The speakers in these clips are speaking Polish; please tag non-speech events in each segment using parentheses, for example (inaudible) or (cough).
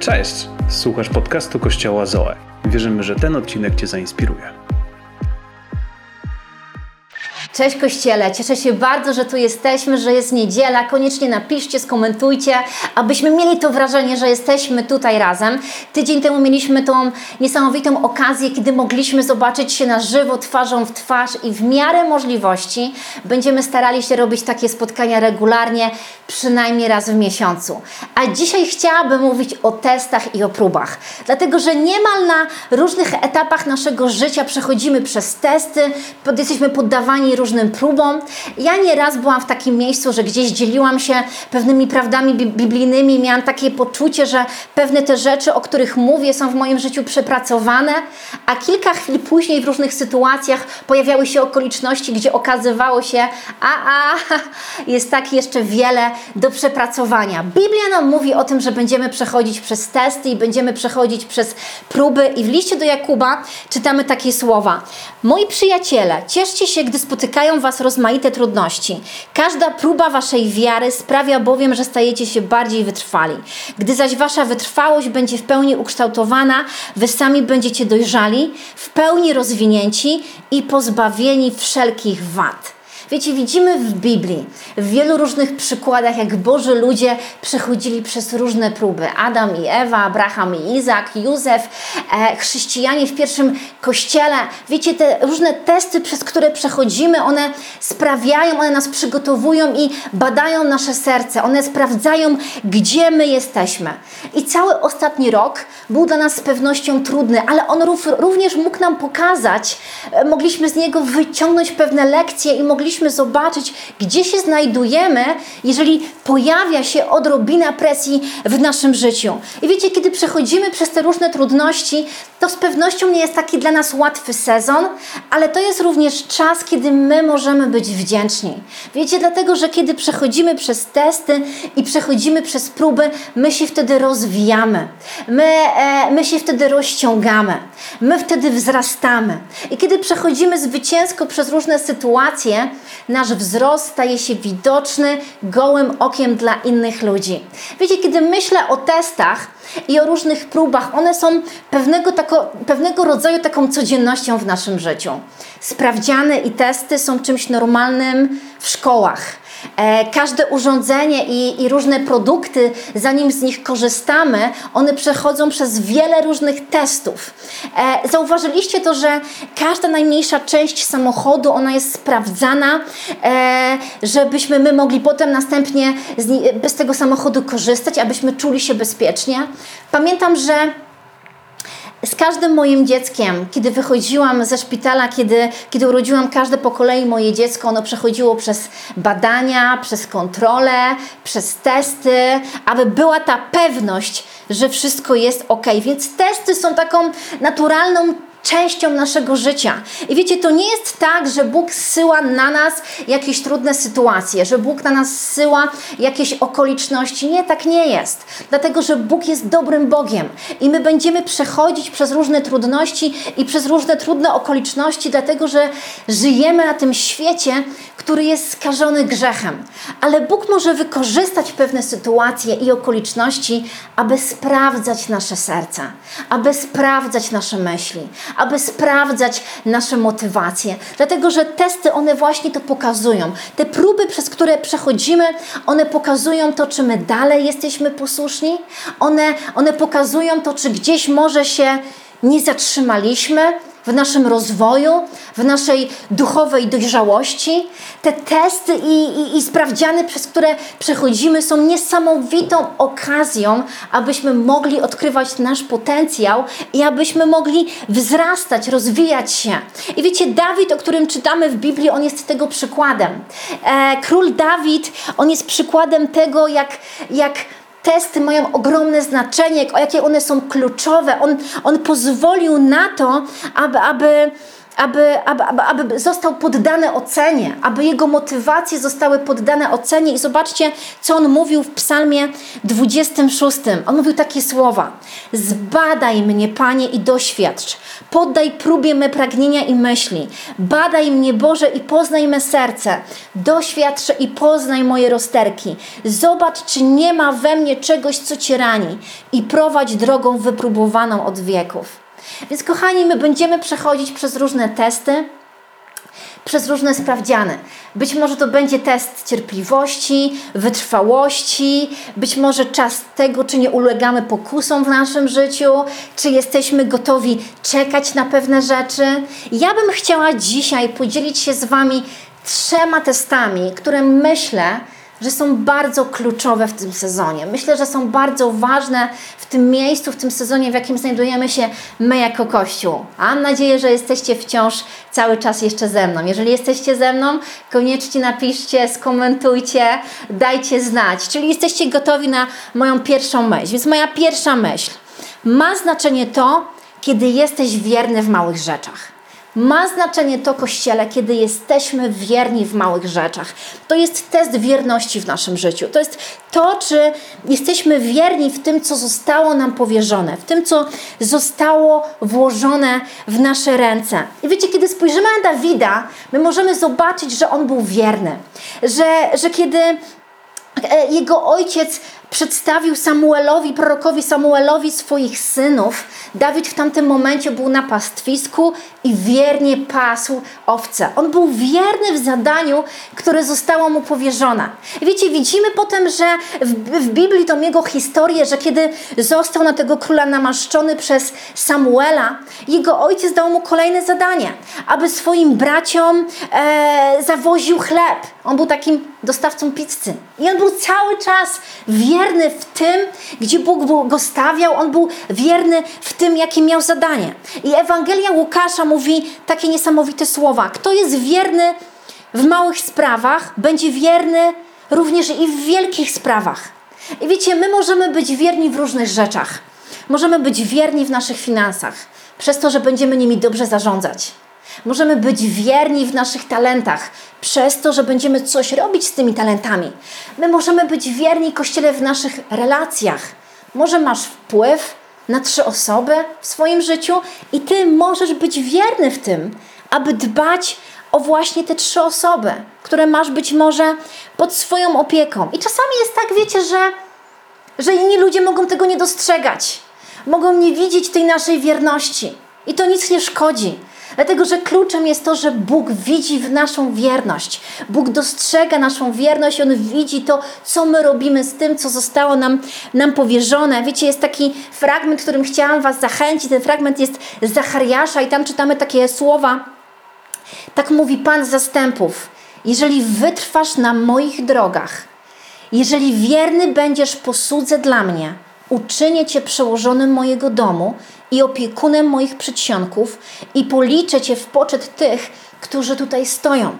Cześć! Słuchasz podcastu Kościoła Zoe. Wierzymy, że ten odcinek Cię zainspiruje. Cześć Kościele, cieszę się bardzo, że tu jesteśmy, że jest niedziela. Koniecznie napiszcie, skomentujcie, abyśmy mieli to wrażenie, że jesteśmy tutaj razem. Tydzień temu mieliśmy tą niesamowitą okazję, kiedy mogliśmy zobaczyć się na żywo, twarzą w twarz i w miarę możliwości będziemy starali się robić takie spotkania regularnie, przynajmniej raz w miesiącu. A dzisiaj chciałabym mówić o testach i o próbach, dlatego że niemal na różnych etapach naszego życia przechodzimy przez testy, jesteśmy poddawani różnym próbom. Ja nieraz byłam w takim miejscu, że gdzieś dzieliłam się pewnymi prawdami biblijnymi, miałam takie poczucie, że pewne te rzeczy, o których mówię, są w moim życiu przepracowane, a kilka chwil później w różnych sytuacjach pojawiały się okoliczności, gdzie okazywało się, a, a, (laughs) jest tak jeszcze wiele do przepracowania. Biblia nam mówi o tym, że będziemy przechodzić przez testy i będziemy przechodzić przez próby i w liście do Jakuba czytamy takie słowa. Moi przyjaciele, cieszcie się, gdy spotykacie spotykają Was rozmaite trudności. Każda próba Waszej wiary sprawia bowiem, że stajecie się bardziej wytrwali. Gdy zaś Wasza wytrwałość będzie w pełni ukształtowana, Wy sami będziecie dojrzali, w pełni rozwinięci i pozbawieni wszelkich wad. Wiecie, widzimy w Biblii, w wielu różnych przykładach, jak Boży ludzie przechodzili przez różne próby. Adam i Ewa, Abraham i Izak, Józef, e, chrześcijanie w pierwszym kościele. Wiecie, te różne testy, przez które przechodzimy, one sprawiają, one nas przygotowują i badają nasze serce. One sprawdzają, gdzie my jesteśmy. I cały ostatni rok był dla nas z pewnością trudny, ale on również mógł nam pokazać, e, mogliśmy z niego wyciągnąć pewne lekcje i mogliśmy powinniśmy zobaczyć, gdzie się znajdujemy, jeżeli pojawia się odrobina presji w naszym życiu. I wiecie, kiedy przechodzimy przez te różne trudności, to z pewnością nie jest taki dla nas łatwy sezon, ale to jest również czas, kiedy my możemy być wdzięczni. Wiecie, dlatego, że kiedy przechodzimy przez testy i przechodzimy przez próby, my się wtedy rozwijamy, my, e, my się wtedy rozciągamy, my wtedy wzrastamy. I kiedy przechodzimy zwycięsko przez różne sytuacje, nasz wzrost staje się widoczny gołym okiem dla innych ludzi. Wiecie, kiedy myślę o testach i o różnych próbach, one są pewnego, tako, pewnego rodzaju taką codziennością w naszym życiu. Sprawdziany i testy są czymś normalnym w szkołach każde urządzenie i, i różne produkty, zanim z nich korzystamy, one przechodzą przez wiele różnych testów. E, zauważyliście to, że każda najmniejsza część samochodu, ona jest sprawdzana, e, żebyśmy my mogli potem następnie z, z tego samochodu korzystać, abyśmy czuli się bezpiecznie. Pamiętam, że z każdym moim dzieckiem, kiedy wychodziłam ze szpitala, kiedy, kiedy urodziłam każde po kolei moje dziecko, ono przechodziło przez badania, przez kontrole, przez testy, aby była ta pewność, że wszystko jest ok. Więc testy są taką naturalną częścią naszego życia. I wiecie, to nie jest tak, że Bóg zsyła na nas jakieś trudne sytuacje, że Bóg na nas zsyła jakieś okoliczności. Nie, tak nie jest. Dlatego, że Bóg jest dobrym Bogiem i my będziemy przechodzić przez różne trudności i przez różne trudne okoliczności, dlatego, że żyjemy na tym świecie, który jest skażony grzechem. Ale Bóg może wykorzystać pewne sytuacje i okoliczności, aby sprawdzać nasze serca, aby sprawdzać nasze myśli, aby sprawdzać nasze motywacje. Dlatego, że testy, one właśnie to pokazują. Te próby, przez które przechodzimy, one pokazują to, czy my dalej jesteśmy posłuszni. One, one pokazują to, czy gdzieś może się nie zatrzymaliśmy, w naszym rozwoju, w naszej duchowej dojrzałości. Te testy i, i, i sprawdziany, przez które przechodzimy, są niesamowitą okazją, abyśmy mogli odkrywać nasz potencjał i abyśmy mogli wzrastać, rozwijać się. I wiecie, Dawid, o którym czytamy w Biblii, on jest tego przykładem. E, król Dawid, on jest przykładem tego, jak, jak testy mają ogromne znaczenie, o jakie one są kluczowe. On, on pozwolił na to, aby, aby aby, aby, aby, aby został poddany ocenie, aby jego motywacje zostały poddane ocenie. I zobaczcie, co on mówił w Psalmie 26. On mówił takie słowa: Zbadaj mnie, Panie, i doświadcz. Poddaj próbie me pragnienia i myśli. Badaj mnie, Boże, i poznaj me serce. Doświadcz i poznaj moje rozterki. Zobacz, czy nie ma we mnie czegoś, co cię rani, i prowadź drogą wypróbowaną od wieków. Więc, kochani, my będziemy przechodzić przez różne testy, przez różne sprawdziany. Być może to będzie test cierpliwości, wytrwałości, być może czas tego, czy nie ulegamy pokusom w naszym życiu, czy jesteśmy gotowi czekać na pewne rzeczy. Ja bym chciała dzisiaj podzielić się z Wami trzema testami, które myślę, że są bardzo kluczowe w tym sezonie. Myślę, że są bardzo ważne w tym miejscu, w tym sezonie, w jakim znajdujemy się my jako Kościół. Mam nadzieję, że jesteście wciąż cały czas jeszcze ze mną. Jeżeli jesteście ze mną, koniecznie napiszcie, skomentujcie, dajcie znać. Czyli jesteście gotowi na moją pierwszą myśl. Więc moja pierwsza myśl. Ma znaczenie to, kiedy jesteś wierny w małych rzeczach. Ma znaczenie to, Kościele, kiedy jesteśmy wierni w małych rzeczach. To jest test wierności w naszym życiu. To jest to, czy jesteśmy wierni w tym, co zostało nam powierzone, w tym, co zostało włożone w nasze ręce. I wiecie, kiedy spojrzymy na Dawida, my możemy zobaczyć, że on był wierny. Że, że kiedy e, jego ojciec przedstawił Samuelowi, prorokowi Samuelowi swoich synów, Dawid w tamtym momencie był na pastwisku i wiernie pasł owce. On był wierny w zadaniu, które zostało mu powierzone. Wiecie, widzimy potem, że w, w Biblii tą jego historię, że kiedy został na tego króla namaszczony przez Samuela, jego ojciec dał mu kolejne zadanie, aby swoim braciom e, zawoził chleb. On był takim dostawcą pizzy. I on był cały czas wierny w tym, gdzie Bóg go stawiał. On był wierny w tym, jakie miał zadanie. I Ewangelia Łukasza mówi takie niesamowite słowa. Kto jest wierny w małych sprawach, będzie wierny również i w wielkich sprawach. I wiecie, my możemy być wierni w różnych rzeczach. Możemy być wierni w naszych finansach, przez to, że będziemy nimi dobrze zarządzać. Możemy być wierni w naszych talentach, przez to, że będziemy coś robić z tymi talentami. My możemy być wierni Kościele w naszych relacjach. Może masz wpływ na trzy osoby w swoim życiu i ty możesz być wierny w tym, aby dbać o właśnie te trzy osoby, które masz być może pod swoją opieką. I czasami jest tak, wiecie, że, że inni ludzie mogą tego nie dostrzegać, mogą nie widzieć tej naszej wierności. I to nic nie szkodzi. Dlatego, że kluczem jest to, że Bóg widzi w naszą wierność. Bóg dostrzega naszą wierność, On widzi to, co my robimy z tym, co zostało nam, nam powierzone. Wiecie, jest taki fragment, którym chciałam Was zachęcić. Ten fragment jest z Zachariasza i tam czytamy takie słowa. Tak mówi Pan zastępów. Jeżeli wytrwasz na moich drogach, jeżeli wierny będziesz posłudze dla mnie, uczynię Cię przełożonym mojego domu i opiekunem moich przedsionków i policzę Cię w poczet tych, którzy tutaj stoją.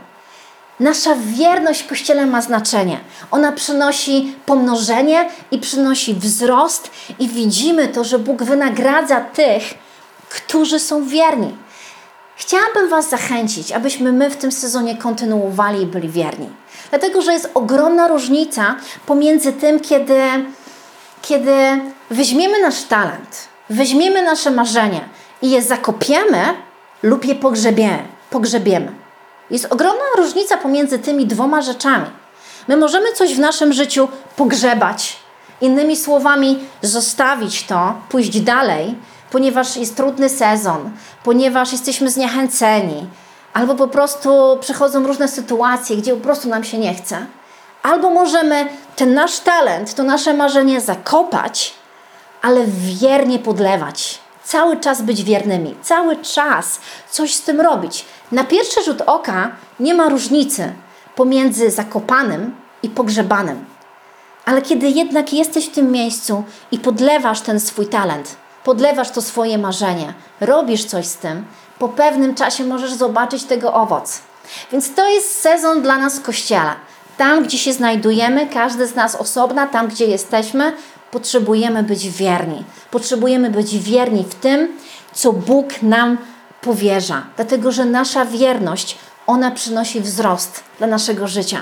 Nasza wierność Kościele ma znaczenie. Ona przynosi pomnożenie i przynosi wzrost, i widzimy to, że Bóg wynagradza tych, którzy są wierni. Chciałabym Was zachęcić, abyśmy my w tym sezonie kontynuowali i byli wierni. Dlatego, że jest ogromna różnica pomiędzy tym, kiedy, kiedy weźmiemy nasz talent, weźmiemy nasze marzenie i je zakopiemy lub je pogrzebiemy. pogrzebiemy. Jest ogromna różnica pomiędzy tymi dwoma rzeczami. My możemy coś w naszym życiu pogrzebać, innymi słowami, zostawić to, pójść dalej, ponieważ jest trudny sezon, ponieważ jesteśmy zniechęceni, albo po prostu przychodzą różne sytuacje, gdzie po prostu nam się nie chce. Albo możemy ten nasz talent, to nasze marzenie zakopać ale wiernie podlewać. Cały czas być wiernymi, cały czas coś z tym robić. Na pierwszy rzut oka nie ma różnicy pomiędzy zakopanym i pogrzebanym. Ale kiedy jednak jesteś w tym miejscu i podlewasz ten swój talent, podlewasz to swoje marzenie, robisz coś z tym, po pewnym czasie możesz zobaczyć tego owoc. Więc to jest sezon dla nas w kościele. Tam, gdzie się znajdujemy, każdy z nas osobna, tam, gdzie jesteśmy, potrzebujemy być wierni. Potrzebujemy być wierni w tym, co Bóg nam powierza, dlatego że nasza wierność, ona przynosi wzrost dla naszego życia.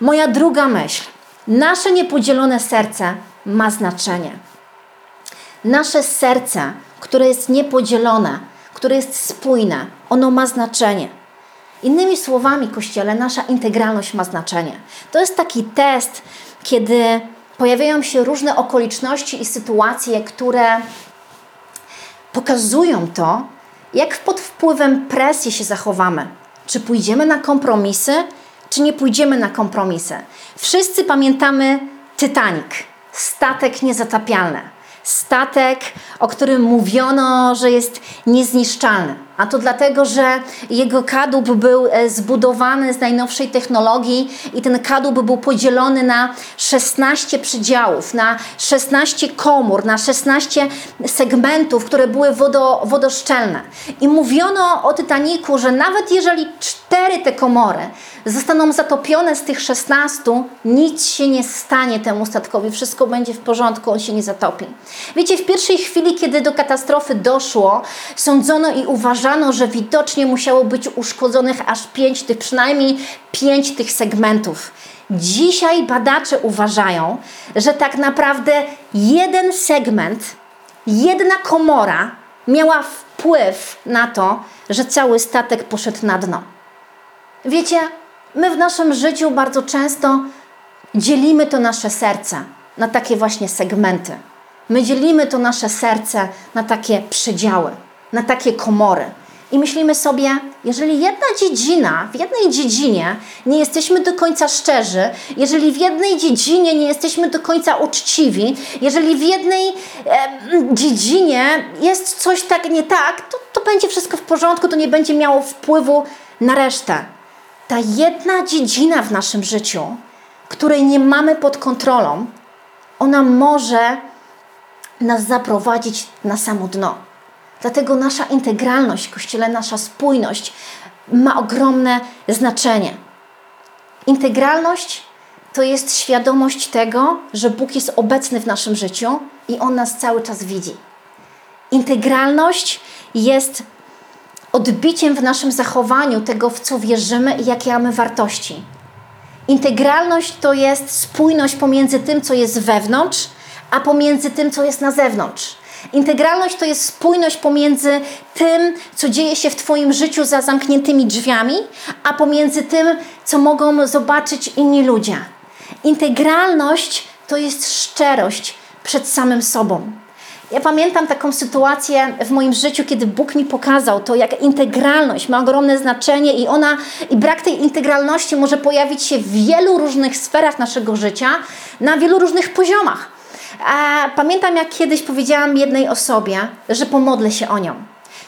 Moja druga myśl. Nasze niepodzielone serce ma znaczenie. Nasze serce, które jest niepodzielone, które jest spójne, ono ma znaczenie. Innymi słowami, Kościele, nasza integralność ma znaczenie. To jest taki test, kiedy pojawiają się różne okoliczności i sytuacje, które pokazują to, jak pod wpływem presji się zachowamy. Czy pójdziemy na kompromisy, czy nie pójdziemy na kompromisy. Wszyscy pamiętamy Titanic, statek niezatapialny. Statek, o którym mówiono, że jest niezniszczalny. A to dlatego, że jego kadłub był e, zbudowany z najnowszej technologii i ten kadłub był podzielony na 16 przydziałów, na 16 komór, na 16 segmentów, które były wodo, wodoszczelne. I mówiono o Titaniku, że nawet jeżeli cztery te komory zostaną zatopione z tych 16, nic się nie stanie temu statkowi, wszystko będzie w porządku, on się nie zatopi. Wiecie, w pierwszej chwili, kiedy do katastrofy doszło, sądzono i uważano, uważano, że widocznie musiało być uszkodzonych aż pięć tych, przynajmniej pięć tych segmentów. Dzisiaj badacze uważają, że tak naprawdę jeden segment, jedna komora miała wpływ na to, że cały statek poszedł na dno. Wiecie, my w naszym życiu bardzo często dzielimy to nasze serce na takie właśnie segmenty. My dzielimy to nasze serce na takie przedziały na takie komory. I myślimy sobie, jeżeli jedna dziedzina, w jednej dziedzinie nie jesteśmy do końca szczerzy, jeżeli w jednej dziedzinie nie jesteśmy do końca uczciwi, jeżeli w jednej e, dziedzinie jest coś tak nie tak, to, to będzie wszystko w porządku, to nie będzie miało wpływu na resztę. Ta jedna dziedzina w naszym życiu, której nie mamy pod kontrolą, ona może nas zaprowadzić na samo dno. Dlatego nasza integralność w Kościele, nasza spójność ma ogromne znaczenie. Integralność to jest świadomość tego, że Bóg jest obecny w naszym życiu i On nas cały czas widzi. Integralność jest odbiciem w naszym zachowaniu tego, w co wierzymy i jakie mamy wartości. Integralność to jest spójność pomiędzy tym, co jest wewnątrz, a pomiędzy tym, co jest na zewnątrz. Integralność to jest spójność pomiędzy tym, co dzieje się w Twoim życiu za zamkniętymi drzwiami, a pomiędzy tym, co mogą zobaczyć inni ludzie. Integralność to jest szczerość przed samym sobą. Ja pamiętam taką sytuację w moim życiu, kiedy Bóg mi pokazał to, jak integralność ma ogromne znaczenie i ona i brak tej integralności może pojawić się w wielu różnych sferach naszego życia, na wielu różnych poziomach. A pamiętam, jak kiedyś powiedziałam jednej osobie, że pomodlę się o nią.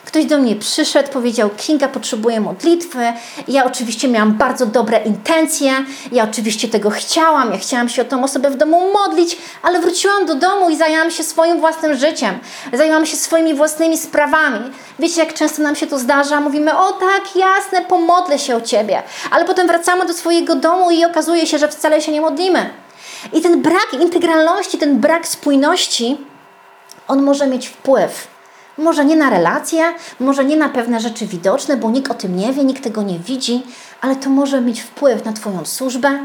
Ktoś do mnie przyszedł, powiedział: Kinga, potrzebuję modlitwy. Ja oczywiście miałam bardzo dobre intencje, ja oczywiście tego chciałam, ja chciałam się o tą osobę w domu modlić, ale wróciłam do domu i zajęłam się swoim własnym życiem, zajęłam się swoimi własnymi sprawami. Wiecie, jak często nam się to zdarza? Mówimy: O tak, jasne, pomodlę się o ciebie, ale potem wracamy do swojego domu i okazuje się, że wcale się nie modlimy. I ten brak integralności, ten brak spójności, on może mieć wpływ. Może nie na relacje, może nie na pewne rzeczy widoczne, bo nikt o tym nie wie, nikt tego nie widzi, ale to może mieć wpływ na Twoją służbę,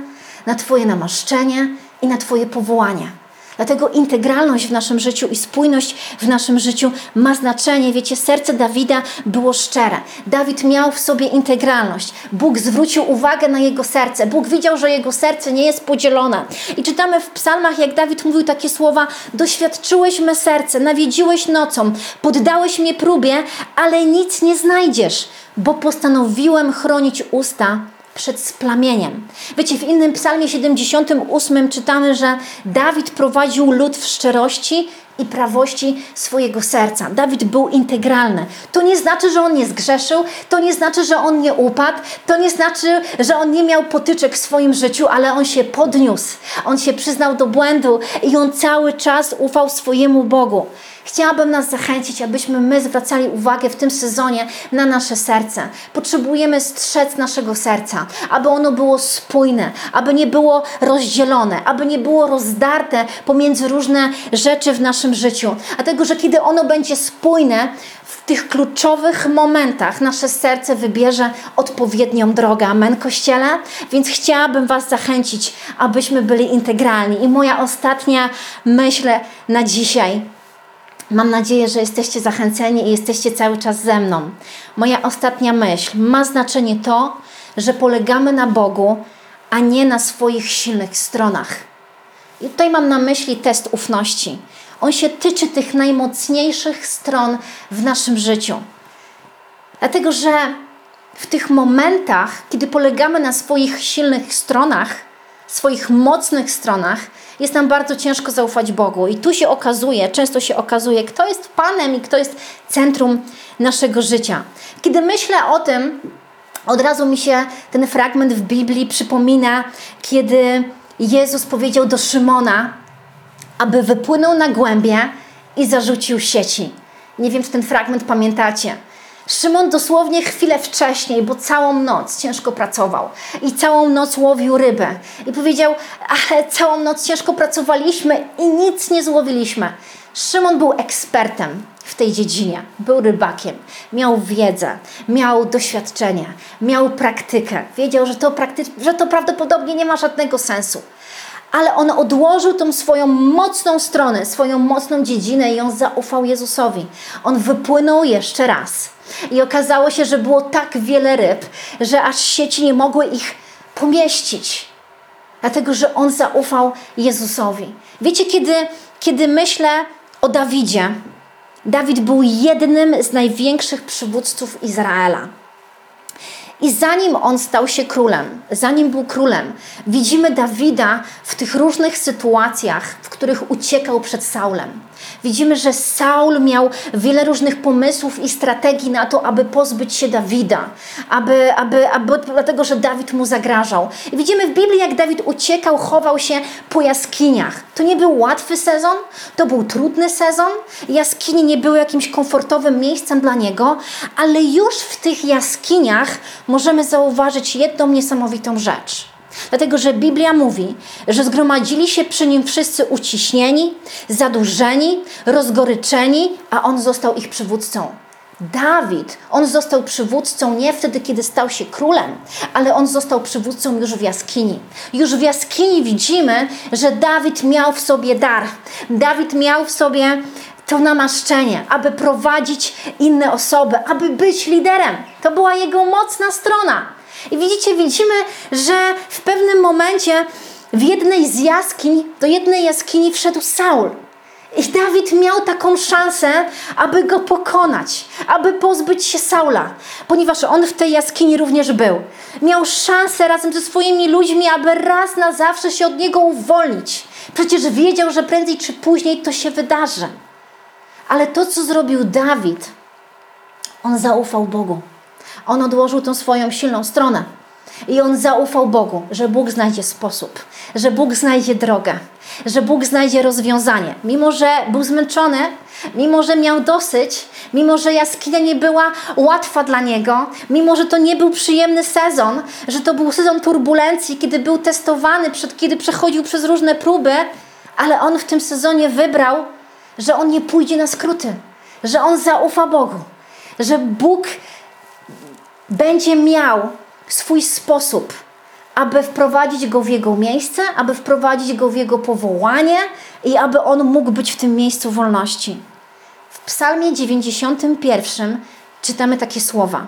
na Twoje namaszczenie i na Twoje powołanie. Dlatego integralność w naszym życiu i spójność w naszym życiu ma znaczenie. Wiecie, serce Dawida było szczere. Dawid miał w sobie integralność. Bóg zwrócił uwagę na jego serce. Bóg widział, że jego serce nie jest podzielone. I czytamy w psalmach, jak Dawid mówił takie słowa: Doświadczyłeś me serce, nawiedziłeś nocą, poddałeś mnie próbie, ale nic nie znajdziesz, bo postanowiłem chronić usta przed splamieniem. Wiecie, w innym psalmie 78 czytamy, że Dawid prowadził lud w szczerości i prawości swojego serca. Dawid był integralny. To nie znaczy, że on nie zgrzeszył, to nie znaczy, że on nie upadł, to nie znaczy, że on nie miał potyczek w swoim życiu, ale on się podniósł. On się przyznał do błędu i on cały czas ufał swojemu Bogu. Chciałabym nas zachęcić, abyśmy my zwracali uwagę w tym sezonie na nasze serce. Potrzebujemy strzec naszego serca, aby ono było spójne, aby nie było rozdzielone, aby nie było rozdarte pomiędzy różne rzeczy w naszym życiu. Dlatego, że kiedy ono będzie spójne, w tych kluczowych momentach nasze serce wybierze odpowiednią drogę. Amen, Kościele? Więc chciałabym Was zachęcić, abyśmy byli integralni. I moja ostatnia myśl na dzisiaj. Mam nadzieję, że jesteście zachęceni i jesteście cały czas ze mną. Moja ostatnia myśl ma znaczenie to, że polegamy na Bogu, a nie na swoich silnych stronach. I tutaj mam na myśli test ufności. On się tyczy tych najmocniejszych stron w naszym życiu. Dlatego, że w tych momentach, kiedy polegamy na swoich silnych stronach, swoich mocnych stronach, jest nam bardzo ciężko zaufać Bogu. I tu się okazuje, często się okazuje, kto jest Panem i kto jest centrum naszego życia. Kiedy myślę o tym, od razu mi się ten fragment w Biblii przypomina, kiedy Jezus powiedział do Szymona, aby wypłynął na głębie i zarzucił sieci. Nie wiem, czy ten fragment pamiętacie. Szymon dosłownie chwilę wcześniej, bo całą noc ciężko pracował i całą noc łowił rybę. I powiedział, ale całą noc ciężko pracowaliśmy i nic nie złowiliśmy. Szymon był ekspertem w tej dziedzinie, był rybakiem, miał wiedzę, miał doświadczenie, miał praktykę. Wiedział, że to, prakty- że to prawdopodobnie nie ma żadnego sensu ale on odłożył tą swoją mocną stronę, swoją mocną dziedzinę i on zaufał Jezusowi. On wypłynął jeszcze raz. I okazało się, że było tak wiele ryb, że aż sieci nie mogły ich pomieścić. Dlatego, że on zaufał Jezusowi. Wiecie, kiedy, kiedy myślę o Dawidzie, Dawid był jednym z największych przywódców Izraela. I zanim on stał się królem, zanim był królem, widzimy Dawida w tych różnych sytuacjach, w których uciekał przed Saulem. Widzimy, że Saul miał wiele różnych pomysłów i strategii na to, aby pozbyć się Dawida, aby, aby, aby, dlatego, że Dawid mu zagrażał. I widzimy w Biblii, jak Dawid uciekał, chował się po jaskiniach. To nie był łatwy sezon, to był trudny sezon. Jaskinie nie były jakimś komfortowym miejscem dla niego, ale już w tych jaskiniach możemy zauważyć jedną niesamowitą rzecz. Dlatego, że Biblia mówi, że zgromadzili się przy nim wszyscy uciśnieni, zadłużeni, rozgoryczeni, a on został ich przywódcą. Dawid, on został przywódcą nie wtedy, kiedy stał się królem, ale on został przywódcą już w jaskini. Już w jaskini widzimy, że Dawid miał w sobie dar. Dawid miał w sobie to namaszczenie, aby prowadzić inne osoby, aby być liderem. To była jego mocna strona. I widzicie, widzimy, że w pewnym momencie w jednej z jaskiń, do jednej jaskini wszedł Saul. I Dawid miał taką szansę, aby go pokonać, aby pozbyć się Saula, ponieważ on w tej jaskini również był. Miał szansę razem ze swoimi ludźmi, aby raz na zawsze się od niego uwolnić. Przecież wiedział, że prędzej czy później to się wydarzy. Ale to, co zrobił Dawid, on zaufał Bogu. On odłożył tą swoją silną stronę. I on zaufał Bogu, że Bóg znajdzie sposób, że Bóg znajdzie drogę, że Bóg znajdzie rozwiązanie. Mimo, że był zmęczony, mimo, że miał dosyć, mimo, że jaskinia nie była łatwa dla niego, mimo, że to nie był przyjemny sezon, że to był sezon turbulencji, kiedy był testowany, przed, kiedy przechodził przez różne próby, ale on w tym sezonie wybrał, że on nie pójdzie na skróty, że on zaufa Bogu, że Bóg będzie miał swój sposób, aby wprowadzić go w jego miejsce, aby wprowadzić go w jego powołanie i aby on mógł być w tym miejscu wolności. W Psalmie 91 czytamy takie słowa.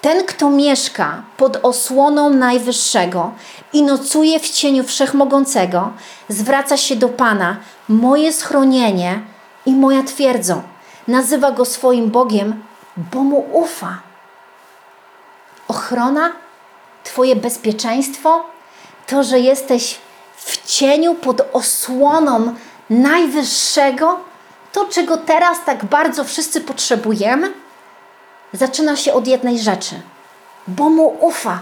Ten, kto mieszka pod osłoną Najwyższego i nocuje w cieniu Wszechmogącego, zwraca się do Pana, moje schronienie i moja twierdzą. Nazywa go swoim Bogiem, bo mu ufa ochrona, Twoje bezpieczeństwo, to, że jesteś w cieniu pod osłoną Najwyższego, to, czego teraz tak bardzo wszyscy potrzebujemy, zaczyna się od jednej rzeczy: bo mu ufa,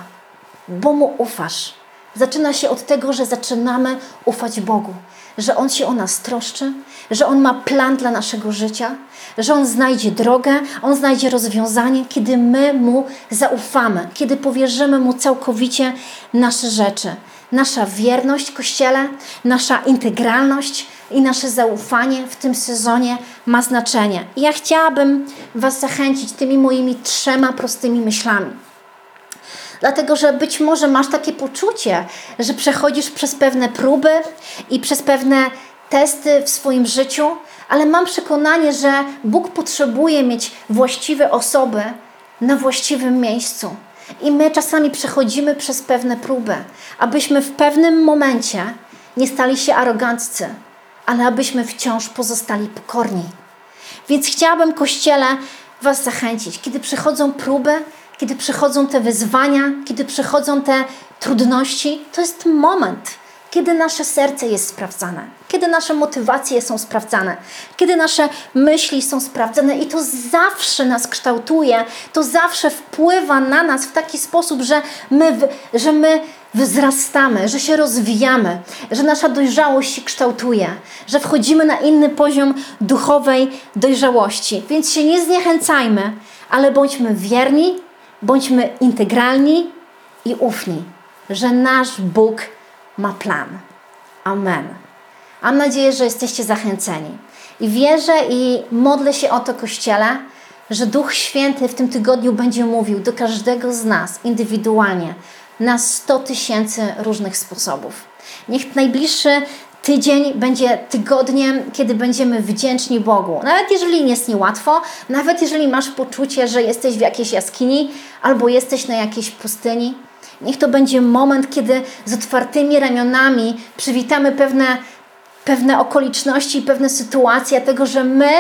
bo mu ufasz. Zaczyna się od tego, że zaczynamy ufać Bogu, że On się o nas troszczy, że On ma plan dla naszego życia, że On znajdzie drogę, On znajdzie rozwiązanie, kiedy my Mu zaufamy, kiedy powierzymy Mu całkowicie nasze rzeczy. Nasza wierność Kościele, nasza integralność i nasze zaufanie w tym sezonie ma znaczenie. I ja chciałabym Was zachęcić tymi moimi trzema prostymi myślami. Dlatego, że być może masz takie poczucie, że przechodzisz przez pewne próby i przez pewne testy w swoim życiu, ale mam przekonanie, że Bóg potrzebuje mieć właściwe osoby na właściwym miejscu. I my czasami przechodzimy przez pewne próby, abyśmy w pewnym momencie nie stali się aroganccy, ale abyśmy wciąż pozostali pokorni. Więc chciałabym, Kościele, Was zachęcić, kiedy przychodzą próby, kiedy przychodzą te wyzwania, kiedy przychodzą te trudności, to jest moment, kiedy nasze serce jest sprawdzane, kiedy nasze motywacje są sprawdzane, kiedy nasze myśli są sprawdzane i to zawsze nas kształtuje, to zawsze wpływa na nas w taki sposób, że my, że my wzrastamy, że się rozwijamy, że nasza dojrzałość się kształtuje, że wchodzimy na inny poziom duchowej dojrzałości. Więc się nie zniechęcajmy, ale bądźmy wierni, bądźmy integralni i ufni, że nasz Bóg ma plan. Amen. Mam nadzieję, że jesteście zachęceni. I wierzę i modlę się o to, Kościele, że Duch Święty w tym tygodniu będzie mówił do każdego z nas indywidualnie na 100 tysięcy różnych sposobów. Niech najbliższy tydzień będzie tygodniem, kiedy będziemy wdzięczni Bogu. Nawet jeżeli jest niełatwo, nawet jeżeli masz poczucie, że jesteś w jakiejś jaskini albo jesteś na jakiejś pustyni, niech to będzie moment, kiedy z otwartymi ramionami przywitamy pewne, pewne okoliczności, pewne sytuacje, tego, że my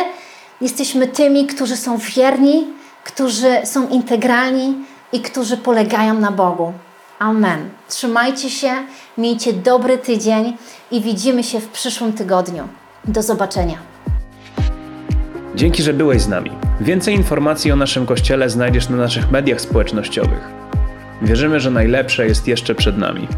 jesteśmy tymi, którzy są wierni, którzy są integralni i którzy polegają na Bogu. Amen. Trzymajcie się, miejcie dobry tydzień i widzimy się w przyszłym tygodniu. Do zobaczenia. Dzięki, że byłeś z nami. Więcej informacji o naszym kościele znajdziesz na naszych mediach społecznościowych. Wierzymy, że najlepsze jest jeszcze przed nami.